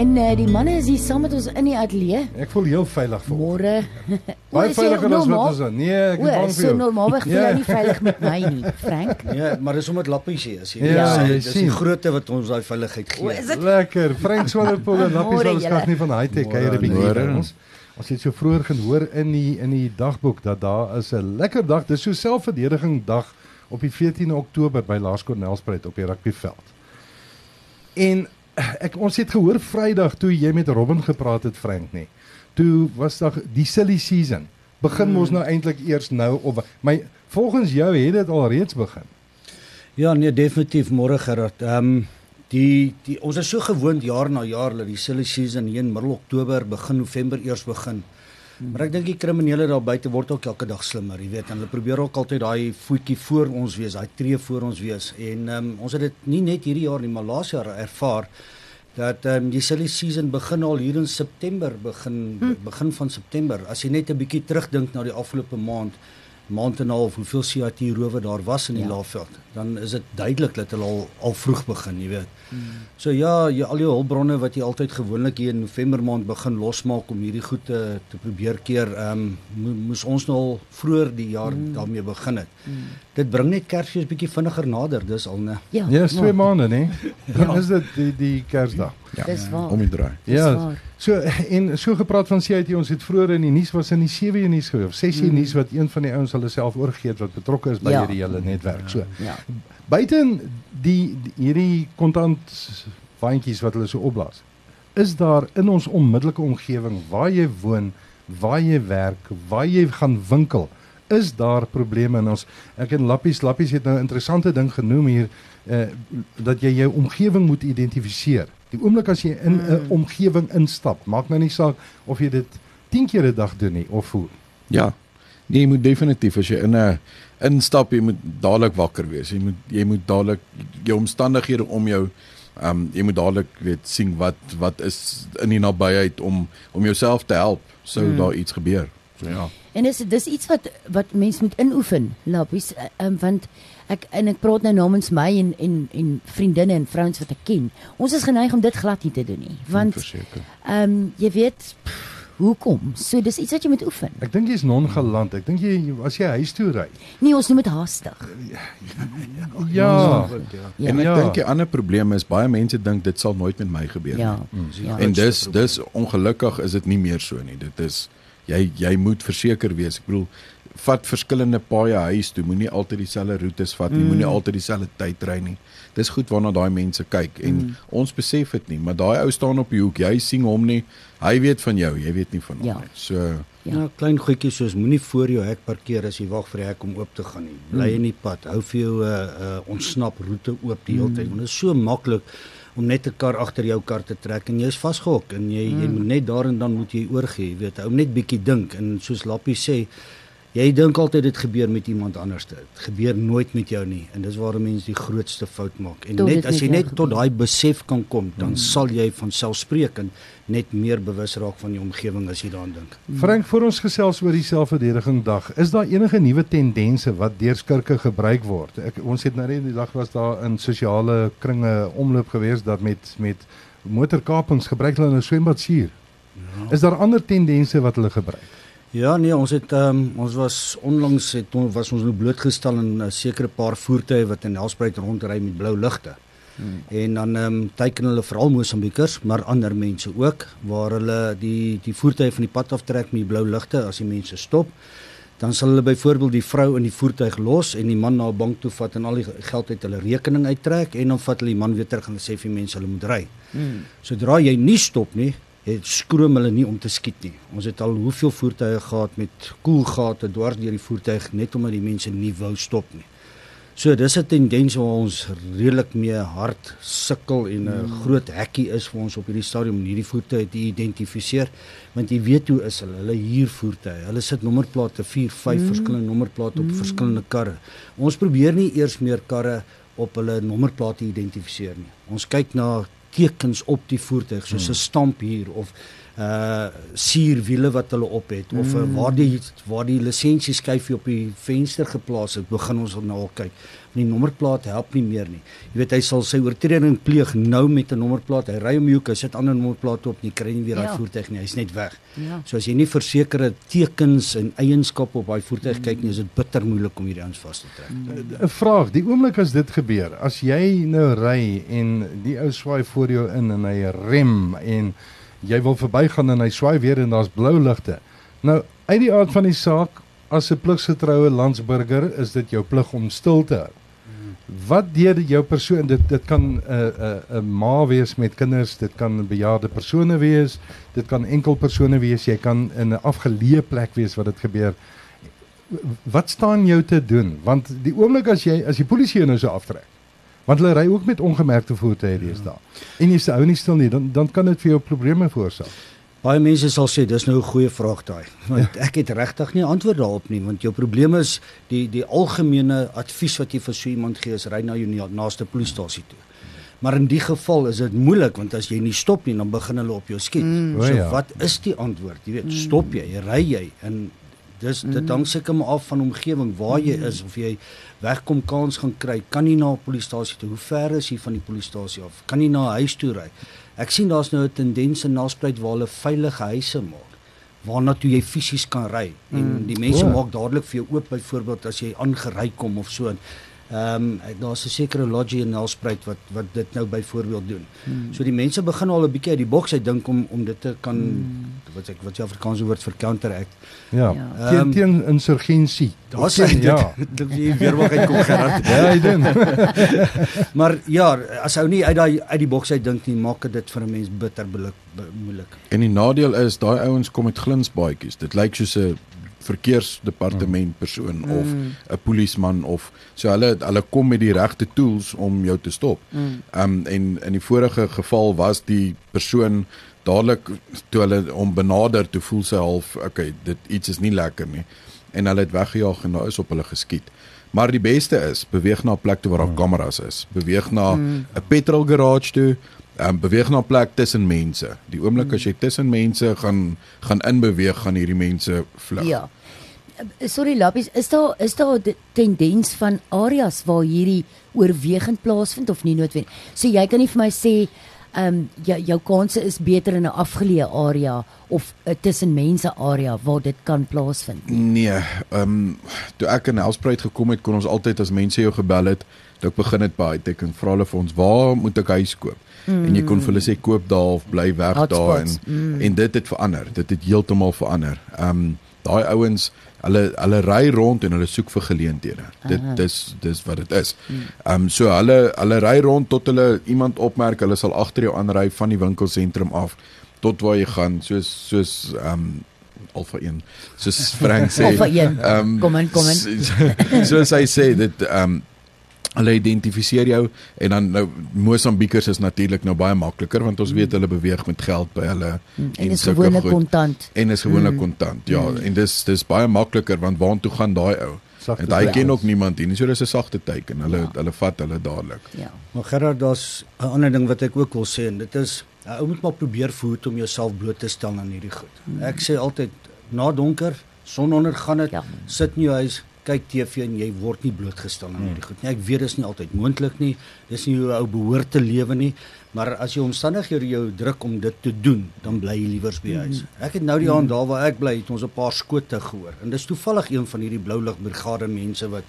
En uh, die manne is hier saam met ons in die ateljee. Ek voel heel veilig vir. Môre. Baie veiliger as wat ons dan. Nee, ek is bang vir jou. So normaalweg voel jy Ja. nie veilig met my nie, Frank. Ja, maar dis omdat lappies hier is. Jy Ja, sê, jy dis die grootte wat ons daai veiligheid O, gee. is dit Lekker. Frank Swanepoel en Lappies ons julle. skaf nie van high-tech môre. by ons. Ons het so vroeër gehoor in die in die dagboek dat daar is 'n lekker dag, dis so selfverdediging dag op die 14 Oktober by Laers Cornelspruit op die rugbyveld. En ek ons het gehoor Vrydag toe jy met Robin gepraat het Frank nê. Toe was daar die silly season. Begin mos nou eintlik eers nou of my volgens jou het dit al reeds begin. Ja, nee, definitief môre Gerard. Ehm um, die die ons is so gewoond jaar na jaar dat die silly season hier in middel Oktober begin November eers begin. Maar ek dink die kriminele daar buite word ook elke dag slimmer, jy weet, en hulle probeer ook altyd daai voetjie voor ons wees, daai tree voor ons wees. En um, ons het dit nie net hierdie jaar nie, maar laas jaar ervaar dat ehm um, die silly season begin al hier in September, begin hm. begin van September. As jy net 'n bietjie terugdink na die afgelope maand, maand en 'n half hoeveel CIT rowe daar was in die Ja. ja. Laagveld, dan is dit duidelik dat hulle al al vroeg begin, jy weet. Hmm. So ja, jy al jou hulpbronne wat jy altyd gewoonlik hier in November maand begin losmaak om hierdie goed te te probeer keer, ehm um, moes ons nou al vroeër die jaar hmm. daarmee begin het. Hmm. Dit bring net Kersfees bietjie vinniger nader, dis al né. Ja. Ja, is twee maande nê. Dan is dit die die Kersdag. Ja, Dis waar. om die draai. Ja. waar. So en so gepraat van CIT ons het vroeër in die nuus was in die 7 nuus gewees of 6 mm. nuus wat een van die ouens hulle self oorgegee het wat betrokke is by Ja. hierdie hele netwerk. So Ja. buiten die, die hierdie kontant vandjies wat hulle so opblaas. Is daar in ons onmiddellike omgewing waar jy woon, waar jy werk, waar jy gaan winkel, is daar probleme in ons ek en Lappies Lappies het nou 'n interessante ding genoem hier uh, dat jy jou omgewing moet identifiseer. Die oomblik as jy in 'n Mm. omgewing instap, maak nou nie saak of jy dit 10 keer 'n dag doen nie of hoe. Ja. Nee, jy moet definitief as jy in 'n instap, jy moet dadelik wakker wees. Jy moet jy moet dadelik jou omstandighede om jou ehm um, jy moet dadelik weet sien wat wat is in die nabyheid om om jouself te help sou Mm. daar iets gebeur. Ja. En dis dis iets wat wat mens moet inoefen, Lappies, um, want ek en ek praat nou namens my en en en vriendinne en vrouens wat ek ken. Ons is geneig om dit glad nie te doen nie, want ehm um, jy weet pff, hoekom? So dis iets wat jy moet oefen. Ek dink jy's nonchalant. Ek dink jy as jy huis toe ry. Nee, ons noem dit haastig. Ja. Ja. En ek Ja. dink die ander probleem is baie mense dink dit sal nooit met my gebeur Ja. nie. ja. En dis dis ongelukkig is dit nie meer so nie. Dit is jy jy moet verseker wees. Ek bedoel vat verskillende paaie huis toe. Moenie altyd dieselfde roetes vat nie. Mm. Moenie altyd dieselfde tyd ry nie. Dis goed waarna daai mense kyk en Mm. ons besef dit nie, maar daai ou staan op die hoek. Jy sien hom nie. Hy weet van jou, jy weet nie van hom Ja. nie. So Ja. Ja klein goedjies soos moenie voor jou hek parkeer as jy wag vir die hek om oop te gaan nie. Bly in die pad. Hou vir jou 'n uh, uh, ontsnap roete oop die hele tyd. Want dit is so maklik om net 'n kar agter jou kar te trek en jy's vasgehok en jy jy moet net daar en dan moet jy oorgee, jy weet. Hou net bietjie dink en soos Lappie sê, jy dink altyd dit gebeur met iemand anders. Dit gebeur nooit met jou nie en dis waar 'n mens die grootste fout maak. En Tot net as jy net tot gebeur. daai besef kan kom, dan sal jy van selfspreekend net meer bewus raak van jou omgewing as jy daaraan dink. Frank, voor ons gesels oor die selfverdediging dag, is daar enige nuwe tendense wat deur skurke gebruik word? Ek ons het nou net die dag was daar in sosiale kringe omloop gewees dat met met motorkapings gebruik hulle nou swembadsuur. Ja. Is daar ander tendense wat hulle gebruik? Ja nee, ons het um, ons was onlangs het ons was ons nou blootgestel aan 'n sekere paar voertuie wat in Nelspruit rondry met blou ligte. Hmm. En dan ehm um, teiken hulle veral Mosambikers, maar ander mense ook waar hulle die die voertuie van die pad aftrek met die blou ligte as die mense stop. Dan sal hulle byvoorbeeld die vrou in die voertuig los en die man na 'n bank toe vat en al die geld uit hulle rekening uittrek en dan vat hulle die man weer terug en sê vir mense hulle moet ry. Mm. Sodra jy nie stop nie, het skroom hulle nie om te skiet nie. Ons het al hoeveel voertuie gehad met koelgate dwars deur die voertuig net omdat die mense nie wou stop nie. So dis 'n tendens waar ons redelik mee hard sukkel en 'n mm. groot hekkie is vir ons op hierdie stadium om hierdie voertuie te identifiseer want jy weet hoe is hulle hulle huur voertuie hulle sit nommerplate 4 5 mm. verskillende nommerplate op mm. verskillende karre ons probeer nie eers meer karre op hulle nommerplate identifiseer nie ons kyk na tekens op die voertuig soos 'n stamp hier of uh sierwiele wat hulle op het of mm. waar die waar die lisensie skyfie op die venster geplaas het, begin ons nou al kyk. Die nommerplaat help nie meer nie. Jy weet hy sal sy oortreding pleeg nou met 'n nommerplaat. Hy ry om die hoek, hy sit ander nommerplate op, nie kry nie weer daai Ja. voertuig nie. Hy's net weg. Ja. So as jy nie versekerde tekens en eienskappe op daai voertuig kyk nie, is dit bitter moeilik om hierdie ouens vas te trek. 'n Vraag, die oomblik as dit gebeur, as jy nou ry en die ou swaai voor jou in en hy rem en jy wil verbygaan en hy swaai weer en daar's blou ligte. Nou, uit die aard van die saak, as 'n pligsgetroue landsburger, is dit jou plig om stil te hou. Wat deur jou persoon dit dit kan 'n uh, 'n uh, 'n ma wees met kinders, dit kan bejaarde persone wees, dit kan enkel persone wees, jy kan in 'n afgeleë plek wees wat dit gebeur. Wat staan jou te doen? Want die oomblik as jy as die polisie jou nou so aftrek. Want hulle ry ook met ongemerkte voertuie deesdae. En jy se hou nie stil nie, dan dan kan dit vir jou probleme veroorsaak. Baie mense sal sê dis nou 'n goeie vraag daai. Want ek het regtig nie antwoord daarop nie, want jou probleem is die die algemene advies wat jy vir so iemand gee is ry na jou na- naaste polisiestasie toe. Maar in die geval is dit moeilik want as jy nie stop nie, dan begin hulle op jou skiet. Mm. So ja. wat is die antwoord? Jy weet, stop jy, ry jy en dis dit hang seker maar af van omgewing waar jy is of jy wegkom kans gaan kry. Kan jy na 'n polisiestasie toe? Hoe ver is jy van die polisiestasie af? Kan jy na huis toe ry? Ek sien daar's nou 'n tendens in Nelspruit waar hulle veilige huise maak waarna toe jy fisies kan ry en die mense O. maak dadelik vir jou oop byvoorbeeld as jy aangery kom of so. Ehm um, daar's 'n sekere lodgie in Nelspruit wat wat dit nou byvoorbeeld doen. Hmm. So die mense begin al 'n bietjie uit die boks uit dink om om dit te kan hmm. Wat ek wat jy Afrikaanse woord vir counteract. Ja. Ja. Teen Ehm, teen insurgensie. Daar's Teen- hy ja. dit jy weer wat uitkom Gerard. Ja, hy doen. Maar ja, as ou nie uit daai uit die boks uit dink nie, maak dit vir 'n mens bitter moeilik moeilik. En die nadeel is daai ouens kom met glinsbaadjies. Dit lyk soos 'n verkeersdepartement persoon mm. of 'n polisieman of so hulle hulle kom met die regte tools om jou te stop. Mm. Um en in die vorige geval was die persoon dadelik toe hulle hom benader toe voel sy half okay, dit iets is nie lekker nie en hulle het weggejaag en daar is op hulle geskiet. Maar die beste is beweeg na 'n plek toe waar daar kameras is. Beweeg na 'n petrol garage toe. Um, beweeg na 'n plek tussen mense. Die oomblik as jy tussen mense gaan gaan inbeweeg, gaan hierdie mense vlug. Ja. Sorry Lappies, is daar is daar 'n tendens van areas waar hierdie oorwegend plaasvind of nie noodwendig? So jy kan nie vir my sê ehm um, jou jou kanse is beter in 'n afgeleë area of 'n tussen mense area waar dit kan plaasvind. Nee, ehm um, toe ek in Helspruit gekom het, kon ons altyd as mense jou gebel het, toe ek begin het by Hightech en vra hulle vir ons, "Waar moet ek huis koop?" Mm. En jy kon vir hulle sê koop daar of bly weg daar en Hotspots, mm. en dit het verander. Dit het heeltemal verander. Ehm um, daai ouens, hulle hulle ry rond en hulle soek vir geleenthede. Dit Aha. dis dis wat dit is. Ehm um, so hulle hulle ry rond tot hulle iemand opmerk, hulle sal agter jou aanry van die winkelsentrum af tot waar jy gaan, soos soos ehm um, Alpha 1. Soos Frank sê. Alpha 1. Ehm Kom in, kom in. so- Soos hy sê dit ehm um, hulle identifiseer jou en dan nou Mosambiekers is natuurlik nou baie makliker want ons weet hulle beweeg met geld by hulle Mm, En is sulke gewoonlik goed. kontant. en is gewoonlik Mm. kontant. Ja, en dis dis baie makliker want waartoe gaan daai ou? Sagte En hy ken ook niemand hier nie. So dis 'n sagte teken. Hulle Ja. hulle vat hulle dadelik. Ja. Maar Gerard, daar's 'n ander ding wat ek ook wil sê en dit is 'n ou moet maar probeer verhoed om jouself bloot te stel aan hierdie goed. Ek sê altyd na donker, son ondergaan dit, Ja. sit in jou huis, kyk TV en jy word nie blootgestel aan hierdie goed nie. Ek weet dis nie altyd moontlik nie. Dis nie hoe ou behoort te lewe nie, maar as jou omstandighede jou druk om dit te doen, dan bly jy liewers by huis. Ek het nou die aand daar waar ek bly, het ons 'n paar skote gehoor. En dis toevallig een van hierdie blou lig brigade mense wat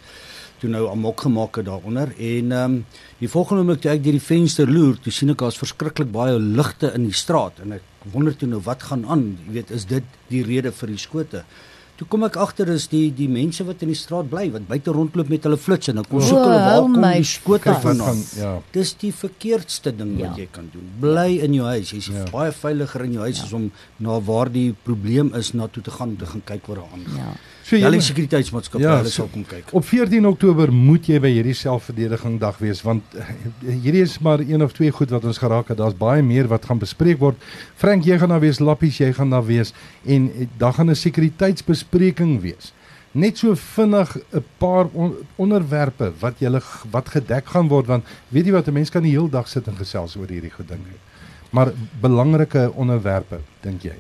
toe nou amok gemaak het daaronder en ehm um, die volgende oomblik toe ek deur die venster loer, toe sien ek daar's verskriklik baie ligte in die straat en ek wonder toe nou wat gaan aan, jy weet, is dit die rede vir die skote? Toe kom ek agter is die die mense wat in die straat bly wat buite rondloop met hulle flits en dan kom O, soek hulle waar kom die skote vandaan. ja. Dis die verkeerdste ding wat Ja. jy kan doen. Bly in jou huis. Jy's Ja. baie veiliger in jou huis as om na waar die probleem is na toe te gaan om te gaan kyk wat daar aangaan. Ja. So Ja, jy sekuriteitsmaatskappy, Ja, hulle sal kom kyk. op 14 Oktober moet jy by hierdie selfverdediging dag wees want eh, hierdie is maar een of twee goed wat ons geraak het. Daar's baie meer wat gaan bespreek word. Frank, jy gaan daar wees, Lappies, jy gaan daar wees en eh, daar gaan 'n sekuriteitsbespreking wees. Net so vinnig 'n paar on, onderwerpe wat jy wat gedek gaan word want weet jy wat 'n mens kan die hele dag sit en gesels oor hierdie goed ding. maar belangrike onderwerpe dink jy?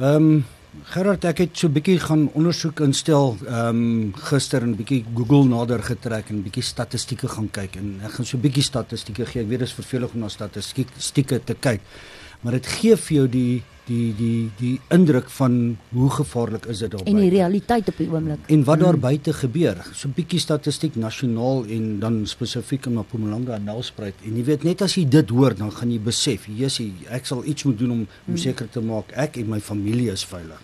Ehm um, Gerard, ek het so 'n bietjie gaan ondersoek instel ehm um, gister en bietjie Google nader getrek en bietjie statistieke gaan kyk en ek gaan so 'n bietjie statistieke gee. Ek weet dit is vervelig om na statistieke te kyk. Maar dit gee vir jou die die die die indruk van hoe gevaarlik is dit daar En die realiteit op die oomblik. En wat daar buite gebeur. So 'n bietjie statistiek nasionaal en dan spesifiek in Mpumalanga en Nelspruit. En jy weet net as jy dit hoor, dan gaan jy besef, Jessie, ek sal iets moet doen om om seker te maak ek en my familie is veilig.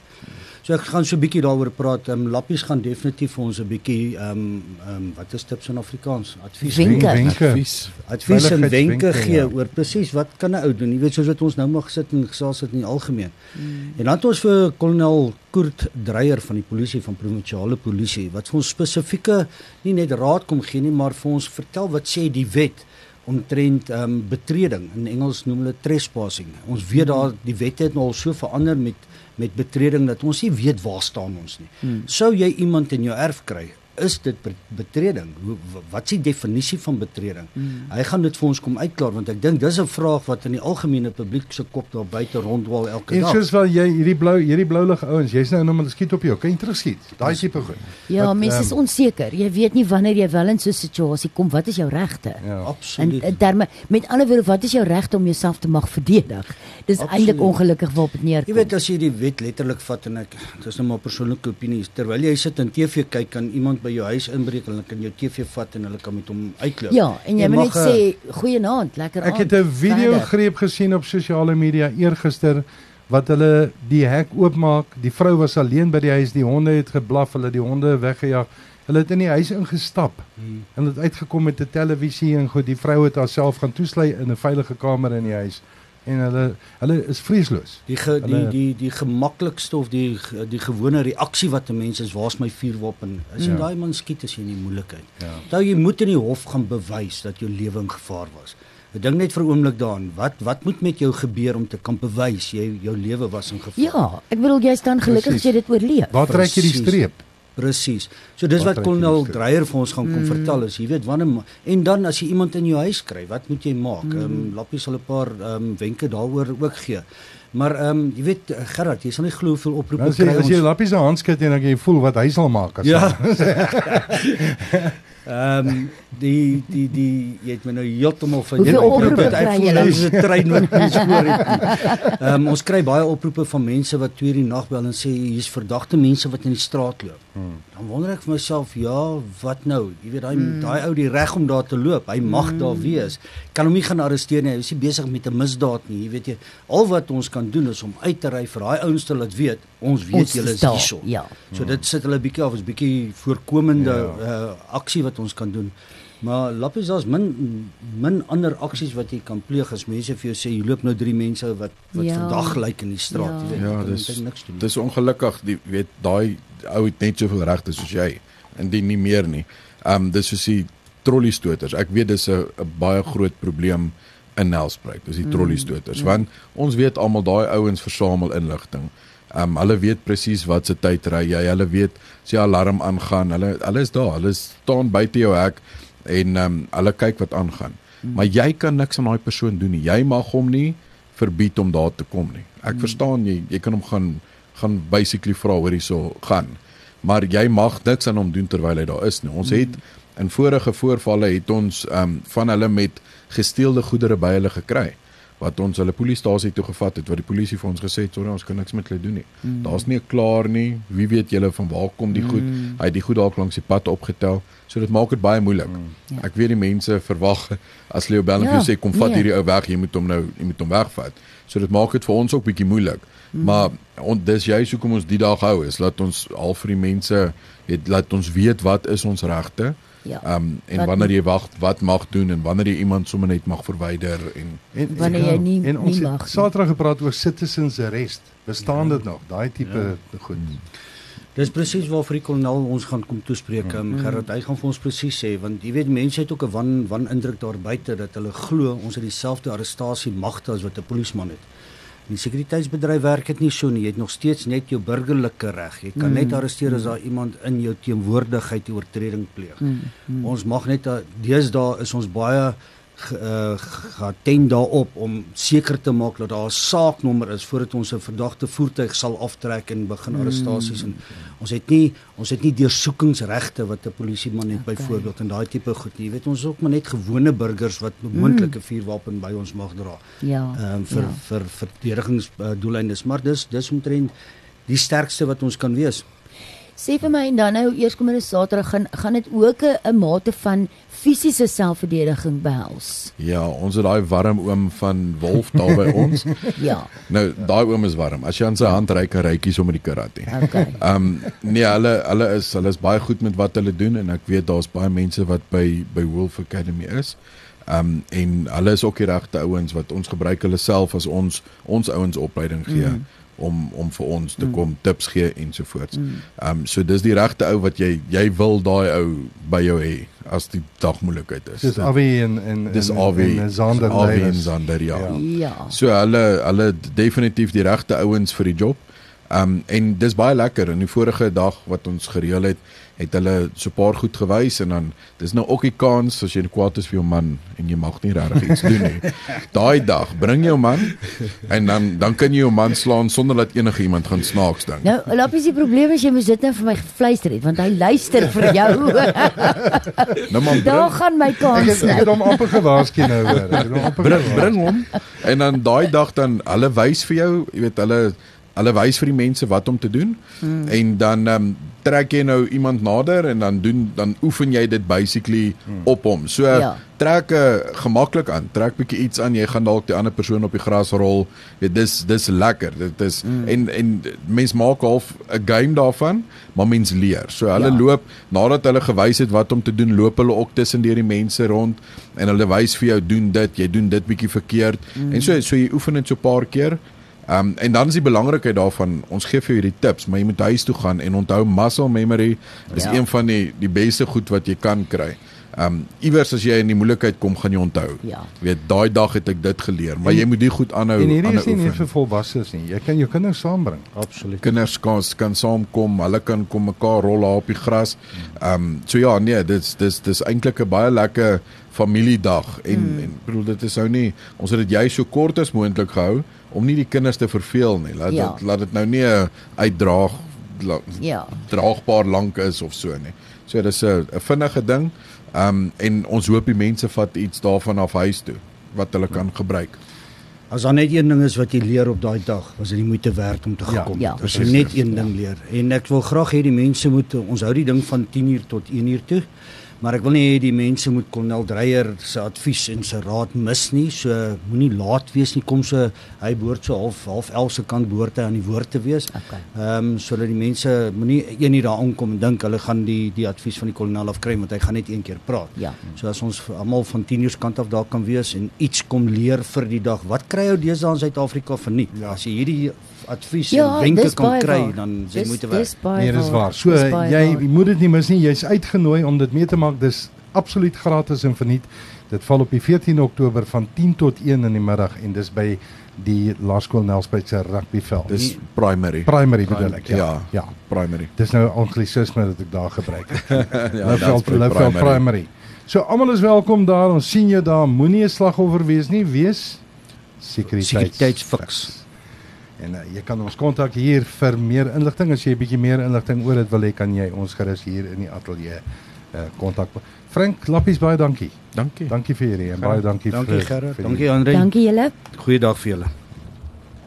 So ek gaan so 'n bietjie daaroor praat. Ehm um, Lappies gaan definitief vir ons 'n bietjie ehm um, ehm um, wat is tips in Afrikaans? Advies. Wenke. Wenke. Advies. Advies en wenke gee ja. oor presies wat kan 'n ou doen. Jy weet soos wat ons nou maar gesit en gesels het in die algemeen. Mm. En dan het ons vir kolonel Koert Dreyer van die polisie van provinsiale polisie wat vir ons spesifieke nie net raad kom gee nie, maar vir ons vertel wat sê die wet omtrent ehm um, betreding. In Engels noem hulle trespassing. Ons weet daar die wette het nou al so verander met met betreding dat ons nie weet waar staan ons nie. Hmm. Sou jy iemand in jou erf kry, is dit be- betreding? Hoe wa- wat is die definisie van betreding? Hmm. Hy gaan dit vir ons kom uitklaar want ek dink dis 'n vraag wat in die algemene publiek se kop daar buite rondwal elke En dag. soos wel jy hierdie blou hierdie blou lig ouens, jy's nou nou maar skiet op jou. Kan jy terugskiet? Daai tipe goed. Ja, Wat, mense is ehm, onseker. Jy weet nie wanneer jy wel in so 'n situasie kom, wat is jou regte? Ja. In, Absoluut. in terme met ander woorde, wat is jou regte om jouself te mag verdedig? Dis eintlik ongelukkig waarop dit Jy neerkom. weet as jy die wet letterlik vat en ek dis nou maar persoonlike opinie terwyl jy sit en TV kyk kan iemand by jou huis inbreek hulle kan jou TV vat en hulle kan met hom uitloop. ja, en jy moet net mag, eh, sê goeienaand, lekker Ek aand. het 'n video verder. greep gesien op sosiale media eergister wat hulle die hek oopmaak. Die vrou was alleen by die huis, die honde het geblaf, hulle het die honde weggejaag. Hulle het in die huis ingestap. Hmm. En hulle het uitgekom met 'n televisie en goed. Die vrou het haarself gaan toesluit in 'n veilige kamer in die huis. En hulle hulle is vreesloos. Die ge, die Hulle- die die gemaklikste of die die gewone reaksie wat 'n mens is, waar's my vuurwapen? As jy Ja. daai man skiet as jy in die moeilikheid. Ja. Nou jy moet in die hof gaan bewys dat jou lewe in gevaar was. Ek dink net vir 'n oomblik daaraan, wat wat moet met jou gebeur om te kan bewys jy jou lewe was in gevaar? Ja, ek bedoel jy staan gelukkig as Presies. jy dit oorleef. Waar trek jy die streep? Presies. So dis Wat kolonel? Dreyer vir ons gaan kom Mm. vertel is, jy weet wanneer en dan as jy iemand in jou huis kry, wat moet jy maak? Mm. Ehm um, Lappie sal 'n paar ehm um, wenke daaroor ook gee. Maar ehm um, jy weet eh, Gerard, jy sal nie glo hoeveel oproepe Nou as jy kry as jy ons. lappies se hand skud en dan jy voel wat hy sal maak as Ja. Ehm um, die die die jy het my nou heeltemal van Jy- oproepe Ek kry voel nou is 'n trein wat nie spoor het nie. Ehm um, ons kry baie oproepe van mense wat 2:00 die nag bel en sê hier's verdagte mense wat in die straat loop. Hmm. Dan wonder ek vir myself, ja, wat nou? Jy weet daai mm. daai ou die reg om daar te loop. Hy mag mm. daar wees. Kan hom nie gaan arresteer nie. Hy is nie besig met 'n misdaad nie. Jy weet jy, al wat ons kan doen is om uit te ry vir daai ouens te laat weet, ons weet julle is hierso. ja. So dit sit hulle bietjie af, is bietjie voorkomende Ja. uh, aksie wat ons kan doen. Maar lappies daar's min min ander aksies wat jy kan pleeg as mense vir jou sê jy loop nou drie mense wat wat Ja. vandag lyk in die straat, Ja. jy weet. Ja, dis niks doen. dis ongelukkig, die weet daai ou het net soveel regte soos jy en die nie meer nie. Ehm um, dis soos die trolley stoters. Ek weet dis 'n baie groot probleem in Nelspruit. Dis die Mm, trolley stoters want ons weet almal daai ouens versamel inligting. Ehm um, hulle weet presies wat se tyd ry jy. Hulle weet as die alarm aangaan. Hulle hulle is daar. Hulle staan buite jou hek en ehm um, hulle kyk wat aangaan. Mm. Maar jy kan niks aan daai persoon doen nie. Jy mag hom nie verbied om daar te kom nie. Ek Mm. verstaan jy jy kan hom gaan gaan basically vra hoor hierso gaan. Maar jy mag niks aan hom doen terwyl hy daar is nie. Ons het in vorige voorvalle het ons ehm um, van hulle met gesteelde goedere by hulle gekry wat ons hulle polisiestasie toe gevat het wat die polisie vir ons gesê het sorry ons kan niks met hulle doen nie. Mm. Daar's nie 'n klaar nie. Wie weet julle van waar kom die goed? Mm. Hy het die goed dalk langs die pad opgetel. So dit maak dit baie moeilik. Mm. Ja. Ek weet die mense verwag as Leo Bell Ja, vir jou sê kom vat nee. hierdie ou weg, jy moet hom nou jy moet hom wegvat. So dit maak dit vir ons ook bietjie moeilik. Mm. Maar on, dis juist hoekom ons die dag hou is laat ons al vir die mense weet laat ons weet wat is ons regte. Ja. Ehm um, en Wat wanneer jy wag wat mag doen en wanneer jy iemand sommer net mag verwyder en En, Wanneer jy nie- en ons nie het mag nie. Saterdag gepraat oor citizens arrest. Bestaan dit nog? Daai tipe ja. goed. Dis presies waarvoor die kolonel ons gaan kom toespreek. Um, Gerard, hy gaan vir ons presies sê want jy weet mense het ook 'n wan wan indruk daar buite dat hulle glo ons het dieselfde arrestasie magte as wat 'n polisieman het. Die sekuriteitsbedryf werk dit nie so nie. Jy het nog steeds net jou burgerlike reg. Jy kan mm. net arresteer as daar iemand in jou teenwoordigheid 'n oortreding pleeg. Mm, mm. Ons mag net a- deesdae is ons baie ge- uh, geattend daarop om seker te maak dat daar 'n saaknommer is voordat ons 'n verdagte voertuig sal aftrek en begin arrestasies en ons het nie ons het nie deursoekingsregte wat 'n polisieman het Okay. byvoorbeeld en daai tipe goed nie. Jy weet ons is ook maar net gewone burgers wat moontlik 'n vuurwapen by ons mag dra. Ja. Ehm um, vir, ja. vir vir verdedigingsdoeleindes, maar dis dis omtrent die sterkste wat ons kan wees. Sê vir my en dan nou eerskomende Saterdag gaan gaan dit ook 'n mate van fisiese selfverdediging behels. Ja, ons het daai warm oom van Wolf daar by ons. Ja. Nou, daai oom is warm. As jy aan sy hand ry kan rykie sommer die karate. Okay. Ehm um, nee, hulle hulle is hulle is baie goed met wat hulle doen en ek weet daar's baie mense wat by by Wolf Academy is. Ehm um, en hulle is ook die regte ouens wat ons gebruik hulle self as ons ons ouens opleiding gee mm. Om om vir ons te kom tips gee ensovoorts. Ehm um, so dis die regte ou wat jy jy wil daai ou by jou hê as die dag moeilikheid is. Dis Avi en en Dis Avi en Zander Avi en. Zander ja. Ja. ja. Ja. So hulle hulle definitief die regte ouens vir die job. Um en dis baie lekker. In die vorige dag wat ons gereël het, het hulle so 'n paar goed gewys en dan dis nou ook die kans as jy kwaad is vir jou man en jy mag nie regtig iets doen nie. Daai dag bring jou man en dan dan kan jy jou man slaan sonder dat enige iemand gaan snaaks dink. Nou, lappies die probleem is jy moet dit nou vir my gefluister het want hy luister vir jou. Nou man Daar bring, gaan my Ek kans het, ek het hom amper gewaarsku nou hoor. Ek het hom amper bring bring hom en dan daai dag dan hulle wys vir jou, jy weet hulle hulle wys vir die mense wat om te doen hmm. en dan um, trek jy nou iemand nader en dan doen dan oefen jy dit basically hmm. op hom. So Ja. trek uh, gemaklik aan, trek bietjie iets aan, jy gaan dalk die ander persoon op die gras rol. Weet dis dis lekker. Dit is hmm. en en mens maak half 'n game daarvan, maar mens leer. So hulle ja. loop nadat hulle gewys het wat om te doen, loop hulle ook tussen deur die mense rond en hulle wys vir jou doen dit, jy doen dit bietjie verkeerd. Mm. En so so jy oefen dit so 'n paar keer. Um en dan is die belangrikheid daarvan, ons gee vir jou hierdie tips, maar jy moet huis toe gaan en onthou muscle memory is ja. een van die die beste goed wat jy kan kry. Um iewers as jy in die moeilikheid kom, gaan jy onthou. Ja. Jy weet, daai dag het ek dit geleer, maar En- jy moet die goed aanhou En hierdie aanhou is nie net vir volwassenes nie. Jy kan jou kinders saambring. Absoluut. kinders kan kan saamkom, hulle kan kom mekaar rol daar op die gras. Ehm um, so ja, nee, dit's dis dis eintlik 'n baie lekker familiedag en mm. en bedoel dit is nou nie ons het dit jy so kort as moontlik gehou om nie die kinders te verveel nie. Laat Ja. dit laat dit nou nie 'n uitdraag la, Ja. draagbaar lank is of so nie. So dis 'n 'n vinnige ding. Ehm um, en ons hoop die mense vat iets daarvan af huis toe wat hulle kan gebruik. As daar net een ding is wat jy leer op daai dag, was dit die moeite werd om te Ja, gekom. ja. As jy net een ding leer. En ek wil graag hê die mense moet ons hou die ding van 10uur tot 1uur toe. Maar ek wil nie hê die mense moet Kolonel Dreyer se advies en sy raad mis nie. So moenie laat wees nie. Kom so hy behoort so half half 11 se kant behoort hy aan die woord te wees. Okay. Ehm um, sodat die mense moenie een uur daar aankom en dink hulle gaan die die advies van die kolonel afkry want hy gaan net een keer praat. Ja. So as ons almal van 10 uur se kant af daar kan wees en iets kom leer vir die dag. Wat kry jy deesdae in Suid-Afrika vir nie? Ja. As jy hierdie advies Ja, en wenke dis kan kry, waar. dan jy Dis- dis werd. baie Nee, dis waar. So Dis jy waar. moet dit nie mis nie. Jy's uitgenooi om dit mee te maak. Dis absoluut gratis en verniet. Dit val op die 14 Oktober van 10 tot 1 in die middag en dis by die Laerskool Nelspruit se rugbyveld. Dis primary. primary bedoel ek. Ja. Ja. ja. Primary. Dis nou anglisisme wat ek daar gebruik het. ja, Louveld that's Louveld primary. So almal is welkom daar. Ons sien jou daar. Moenie 'n slagoffer wees nie. Wees sekuriteits Sekuriteitsfiks. En uh, jy kan ons kontak hier vir meer inligting. As jy 'n bietjie meer inligting oor dit wil hê, kan jy ons gerus hier in die ateljee uh, kontak. Frank Lappies baie dankie. Dankie. Dankie vir hierdie en baie dankie, Dankie vir Gerard. vir die- Dankie Andre. Dankie julle. Goeiedag vir julle.